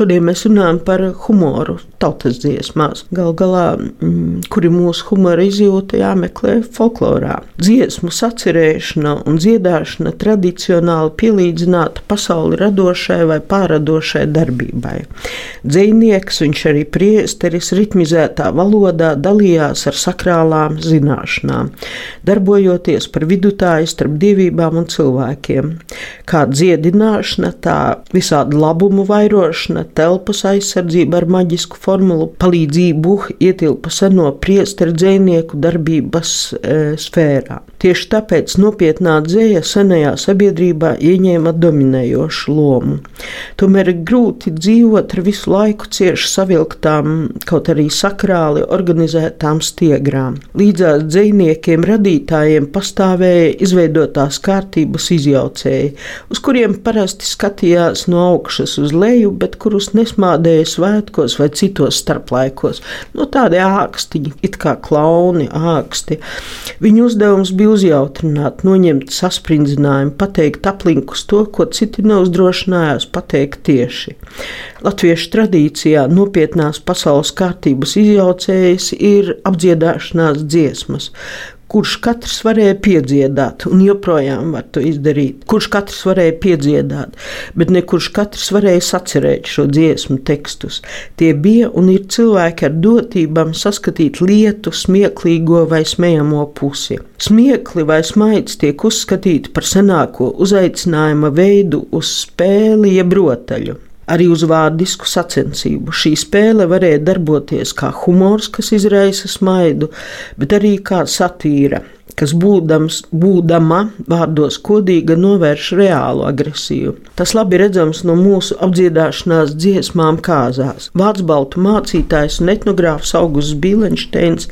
Šodien mēs runājam par humoru tautas dziesmās. Galu galā, mm, kur ir mūsu humora izjūta, jāmeklē folklorā. Dziesmu sacerēšana un dziedāšana tradicionāli pielīdzināta pasauli radošai vai pārradošai darbībai. Dzinieks, viņš arī priesteris ritmizētā valodā dalījās ar sakrālām zināšanām, darbojoties par vidutāju starp dievībām un cilvēkiem. Kā dziedināšana, tā visādi labumu vairošana, telpas aizsardzība ar maģisku formulu palīdzību ietilpa seno priesteru dzēnieku darbības e, sfērā. Tieši tāpēc nopietnā dzēja senajā sabiedrībā ieņēma dominējošu lomu. Tomēr ir grūti dzīvot ar visu laiku cieši savilktām, kaut arī sakrāli organizētām stiegrām. Līdzās dzēniekiem radītājiem pastāvēja izveidotās kārtības izjaucēji, uz kuriem parasti skatījās no augšas uz leju, bet kurus kurus nesmādēja svētkos vai citos starplaikos. Nu, tādi ākstiņi, it kā klauni, āksti. Viņu uzdevums bija uzjautrināt, noņemt sasprindzinājumu, pateikt aplinkus to, ko citi neuzdrošinājās pateikt tieši. Latviešu tradīcijā nopietnās pasaules kārtības izjaucējas ir apdziedāšanās dziesmas, kurš katrs varēja piedziedāt, un joprojām var to izdarīt. Kurš katrs varēja piedziedāt, bet ne kurš katrs varēja sacerēt šo dziesmu tekstus. Tie bija un ir cilvēki ar dotībām saskatīt lietu, smieklīgo vai smējamo pusi. Smiekli vai smaids tiek uzskatīti par senāko uzaicinājuma veidu uz spēli jeb rotaļu arī uz vārdisku sacensību. Šī spēle varēja darboties kā humors, kas izraisa smaidu, bet arī kā satīra kas būdams, būdama vārdos kodīga, novērš reālu agresiju. Tas labi redzams no mūsu apdziedāšanās dziesmām kāzās. Vārds baltu mācītājs un etnogrāfs Augusts Bīlenšteins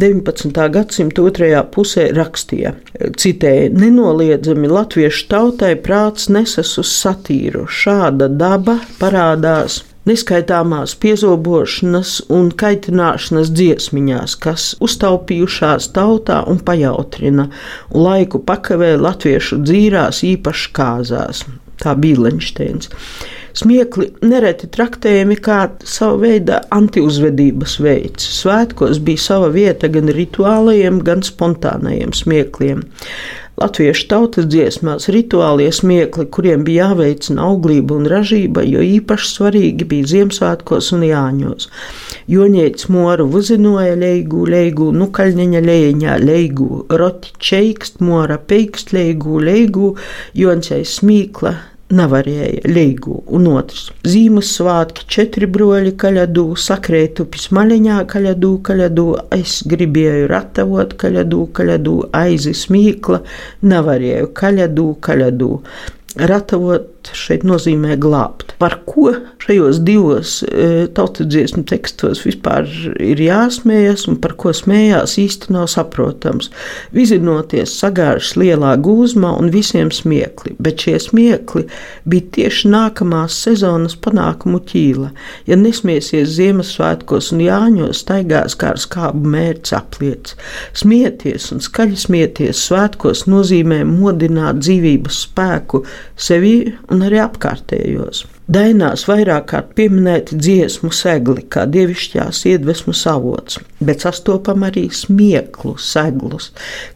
19. gadsimta otrajā pusē rakstīja, citēja, nenoliedzami latviešu tautai prāts nesas uz satīru. Šāda daba parādās neskaitāmās piezobošanas un kaitināšanas dziesmiņās, kas uztaupījušās tautā un pajautrina, un laiku pakavē latviešu dzīrās īpaši kāzās. Tā bija Lenšteins. Smiekli nereti traktējami kā sava veida antiuzvedības veids. Svētkos bija sava vieta gan rituālajiem, gan spontānajiem smiekliem. Latviešu tautas dziesmās rituālie smiekli, kuriem bija jāveicina auglība un ražība, jo īpaši svarīgi bija Ziemassvētkos un Jāņos. Joņēts moru vuzinoja leigu, leigu, nukaļņaņa lēņā, leigu, roti čeikst, mora peikst, leigu, leigu, joņcei smīkla, nevarēja leigu, un otrs - Zīmessvētki, četri broļi kaļadū, sakrētupis maļiņā kaļadū, kaļadū, es gribēju ratavot kaļadū, kaļadū, aizi smīkla, nevarēju kaļadū, kaļadū. Ratavot šeit nozīmē glābt. Par ko šajos divos e, tautas dziesmu tekstos vispār ir jāsmējas un par ko smējās īsti nav saprotams. Vizinoties sagājuši lielā gūzmā un visiem smiekli, bet šie smiekli bija tieši nākamās sezonas panākumu ķīla. Ja nesmiesies Ziemassvētkos un Jāņos, staigās kā ar skābu mērķis apliec. Smieties un skaļi smieties svētkos nozīmē modināt dzīvības spēku sevi un arī apkārtējos. Dainās vairāk kārt pieminēti dziesmu segli, kā dievišķās iedvesmas avots, bet sastopam arī smieklu seglus,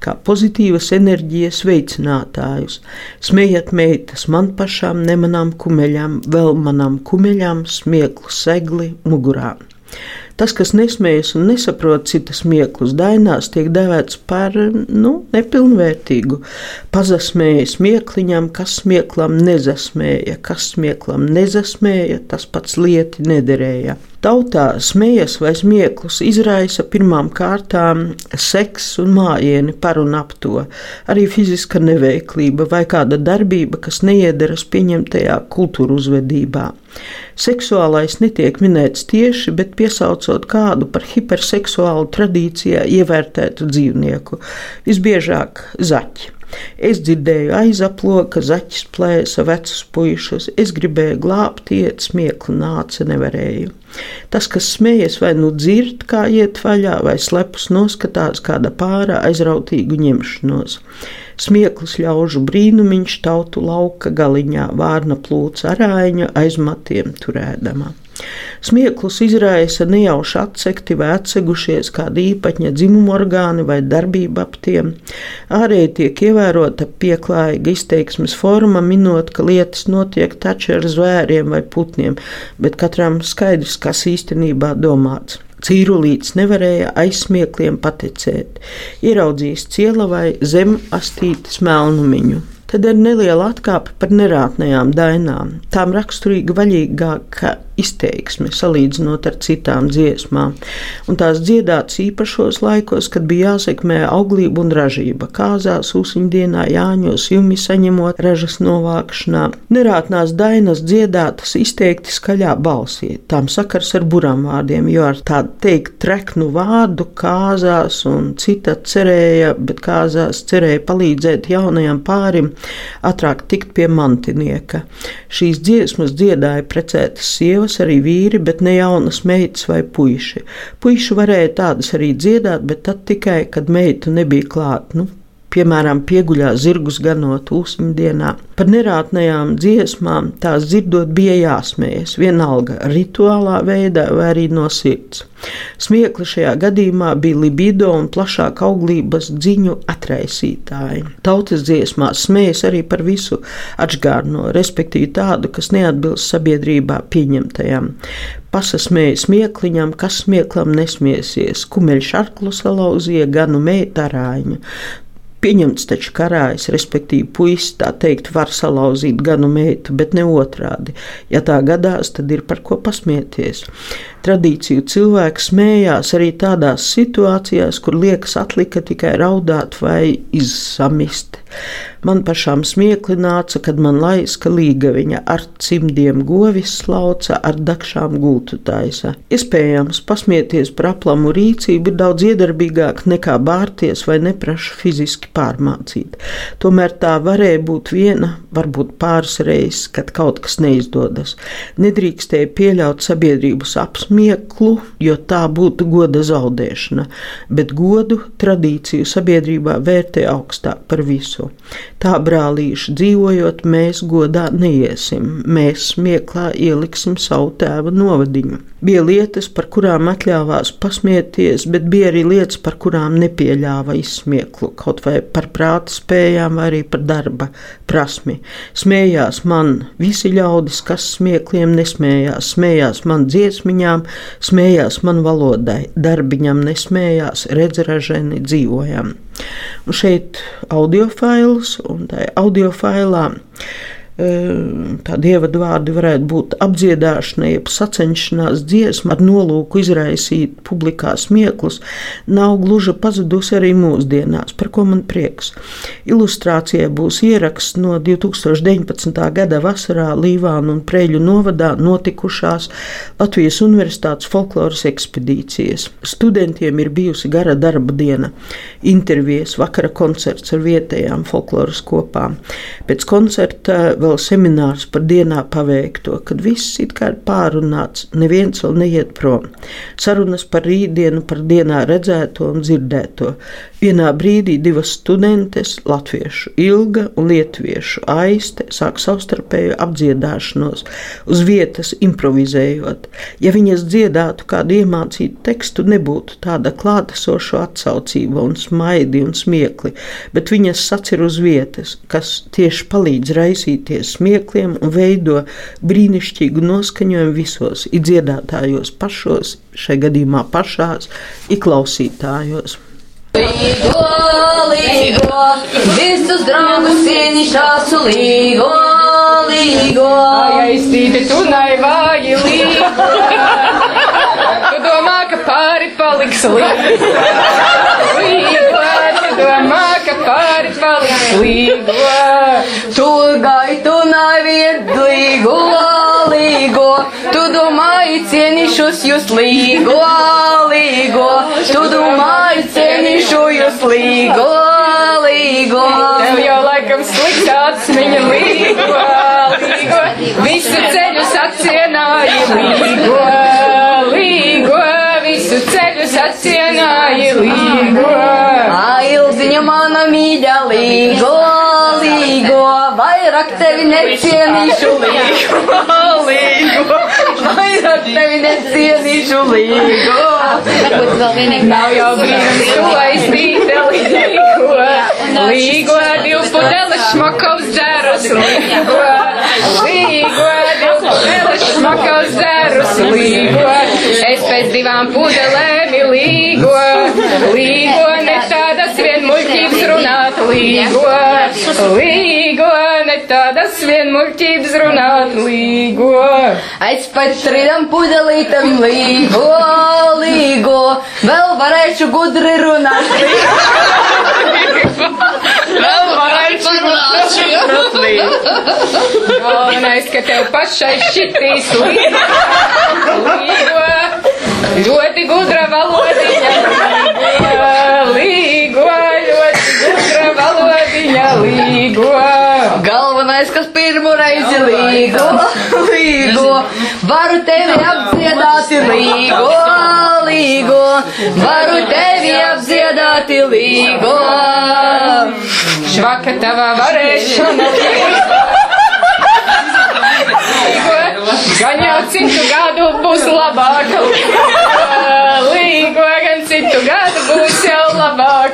kā pozitīvas enerģijas veicinātājus. Smējat meitas man pašām, nemanām kumeļām, vēl manām kumeļām, smieklu segli mugurā. Tas, kas nesmējas un nesaprot citas smieklus, dainās, tiek dēvēts par nu, nepilnvērtīgu. Pazasmēja smiekliņam, kas smieklam nezasmēja, kas smieklam nezasmēja, tas pats lieti nederēja. Tautā smējas vai smieklus izraisa pirmām kārtām seks un mājieni par un ap to, arī fiziska neveiklība vai kāda darbība, kas neiederas pieņemtajā kultūra uzvedībā. Seksuālais netiek minēts tieši, bet piesauc nosaucot kādu par hiperseksuālu tradīcijā ievērtētu dzīvnieku, visbiežāk zaķi. Es dzirdēju aizaploka, zaķis plēsa vecus puišus, es gribēju glābt, iet smieklu nāca, nevarēju. Tas, kas smējas vai nu dzird, kā iet vaļā, vai slepus noskatās kāda pārā aizrautīgu ņemšanos. Smieklis ļaužu brīnumiņš tautu lauka galiņā, vārna plūca arāņa aiz matiem turēdama. Smieklus izraisa nejauši atsekti vai atsegušies kāda īpaņa dzimuma orgāni vai darbība ap tiem. Ārēji tiek ievērota pieklājīga izteiksmes forma, minot, ka lietas notiek taču ar zvēriem vai putniem, bet katram skaidrs, kas īstenībā domāts. Cīrulīts nevarēja aizsmiekliem paticēt, ieraudzījis cielavai zem astītes melnumiņu. Tad ir neliela atkāpe par nerātnējām dainām. Tām raksturīga vaļīgāka izteiksme salīdzinot ar citām dziesmām, un tās dziedātas īpašos laikos, kad bija jāsekmē auglība un ražība, kāzās, ūsiņdienā, jāņos, jumi saņemot ražas novākšanā. Nerātnās dainas dziedātas izteikti skaļā balsī, tām sakars ar burām vārdiem, jo ar tādu teikt treknu vārdu kāzās un cita cerēja, bet kāzās cerēja palīdzēt jaunajam pārim ātrāk tikt pie mantinieka. Šīs dziesmas dziedāja precētas sievas, arī vīri, bet ne jaunas meitas vai puiši. Puiši varēja tādas arī dziedāt, bet tad tikai, kad meitu nebija klāt. Nu, piemēram, pieguļā zirgus ganot ūsmdienā. Par nerātnējām dziesmām tās dzirdot bija jāsmējas, vienalga rituālā veidā vai arī no sirds. Smiekli šajā gadījumā bija libido un plašāka auglības dziņu atraisītāji. Tautas dziesmās smējas arī par visu atžgārno, respektīvi tādu, kas neatbilst sabiedrībā pieņemtajam. Pasasmēja smiekliņam, kas smieklam nesmiesies, kumeļš arklu salauzīja ganu meitarāņu. Pieņemts taču karājas, respektīvi, puisis tā teikt, var salauzīt ganu meitu, bet ne otrādi. Ja tā gadās, tad ir par ko pasmieties. Tradīciju cilvēks smējās arī tādās situācijās, kur liekas atlika tikai raudāt vai izsamist. Man pašām smiekli nāca, kad man laiska līgaviņa ar cimdiem govis slauca, ar dakšām gultu taisa. Iespējams, pasmieties par aplamu rīcību ir daudz iedarbīgāk nekā bārties vai nepraši fiziski pārmācīt. Tomēr tā varēja būt viena, varbūt pāris reizes, kad kaut kas neizdodas. Nedrīkstēja pieļaut sabiedrības apsmieklu, jo tā būtu goda zaudēšana, bet godu tradīciju sabiedrībā vērtē augstāk par visu. Tā brālīši dzīvojot, mēs godā neiesim, mēs smieklā ieliksim savu tēva novadiņu. Bija lietas, par kurām atļāvās pasmieties, bet bija arī lietas, par kurām nepieļāva izsmieklu, kaut vai par prāta spējām, vai arī par darba prasmi. Smējās man visi ļaudis, kas smiekliem nesmējās, smējās man dziesmiņām, smējās man valodai, darbiņam nesmējās, redzeraženi dzīvojam. Un šeit audio failus, un tajā audio failā tādi ievadvārdi varētu būt apdziedāšana, jeb sacenšanās dziesma ar nolūku izraisīt publikā smieklus, nav gluži pazudusi arī mūsdienās, par ko man prieks. Ilustrācijai būs ieraksts no 2019. gada vasarā Līvānu un Preļu novadā notikušās Latvijas Universitātes folkloras ekspedīcijas. Studentiem ir bijusi gara darba diena, intervijas, vakara koncerts ar vietējām folkloras kopām. Pēc koncerta vēl seminārs par dienā paveikto, kad viss it kā ir pārunāts, neviens vēl neiet prom. Sarunas par rītdienu, par dienā redzēto un dzirdēto. Vienā brīdī divas studentes, latviešu ilga un lietuviešu aiste, sāk savstarpēju apdziedāšanos, uz vietas improvizējot. Ja viņas dziedātu kādu iemācītu tekstu, nebūtu tāda klātesoša atsaucība un smaidi un smiekli, bet viņas sacir uz vietas, kas tieši palīdz raisīties smiekliem un veido brīnišķīgu noskaņojumu visos, dziedātājos pašos, šai gadījumā pašās, ir klausītājos. Līgo, līgo, visus draugus cienišās līgo, līgo. Aiztīti tu naivāji līgo. Tu domā, ka pāri paliks līgo. Līgo, domā, ka pāri paliks līgo. Tu gaitu naviet līgo, līgo, tu domāji cienišus jūs līgo, līgo, tu domāji cienišu jūs līgo, līgo. Tev jau laikam slikts atmiņa līgo, līgo, visu ceļu sacienāja līgo, līgo, sacienāja līgo. Ailziņa mana mīļa līgo, līgo, vairāk tevi necienīšu līgo, līgo, vairāk tevi necienīšu līgo. Nav jau brīnums, tu aiztīte līgo, līgo, divu pudeli šmakaus dzērus līgo, līgo, divu pudeli šmakaus dzērus līgo, es pēc divām pudelēm līgo, līgo, ne tādas vien muļķības runāt līgo, līgo, ne tādas vien muļķības runāt līgo. Es pēc tridam pudelītam līgo, līgo, vēl varēšu gudri runāt. Vēl varētu runāt. Galvenais, ka tev pašai šitīs līgo, līgo, ļoti gudra valodiņa, līgo. Galvenais, kas pirmo reizi līgo, līgo, varu tevi apdziedāt līgo, līgo, varu tevi apdziedāt līgo. Švaka tavā varēšana. Gan jau citu gadu būs labāka līgo, gan citu gadu būs jau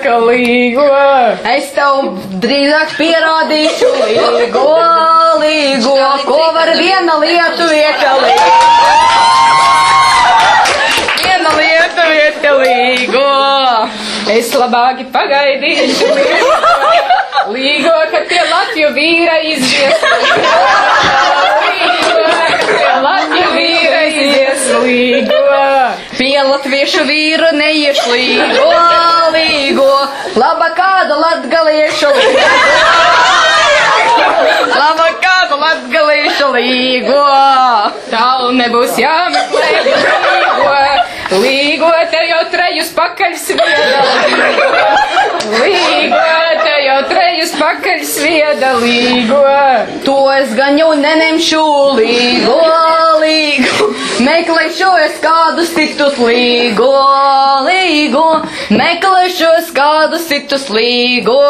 labāka līgo. Es tev drīzāk pierādīšu līgo, līgo, ko var viena lieta viekalīt. Viena lieta vieta līgo. Es labāk pagaidīšu līgo, līgo, ka tie Latviju vīra izies. Līgo, ka tie Latviju vīra izies līgo. Latviešu vīru neieš līgo, līgo, laba kāda latgaliešu līgo. Laba kāda latgaliešu līgo. Tālu nebūs jāmeklē līgo. Līgo te jau trejus pakaļ svieda līgo. Līgo jau trejus pakaļ svieda līgo. To es gan jau nenemšu līgo, līgo. Meklēšu es kādus citus līgo, līgo. Meklēšu es kādus citus līgo.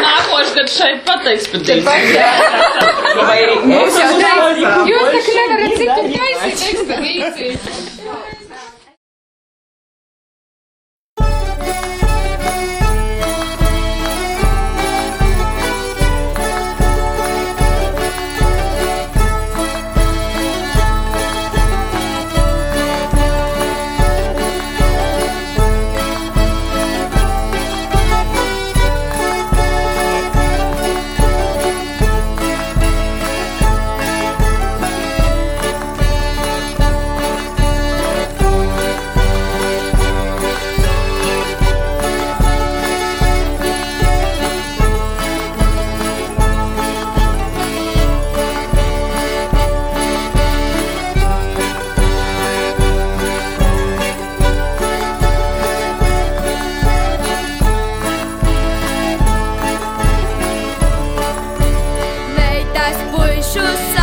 Nākošais gads šeit pateiks par Dīzi. pat jā. Mums jau teiks, jūs tak nevarat citu taisīt ekspedīcijas. should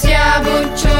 sia bocciolata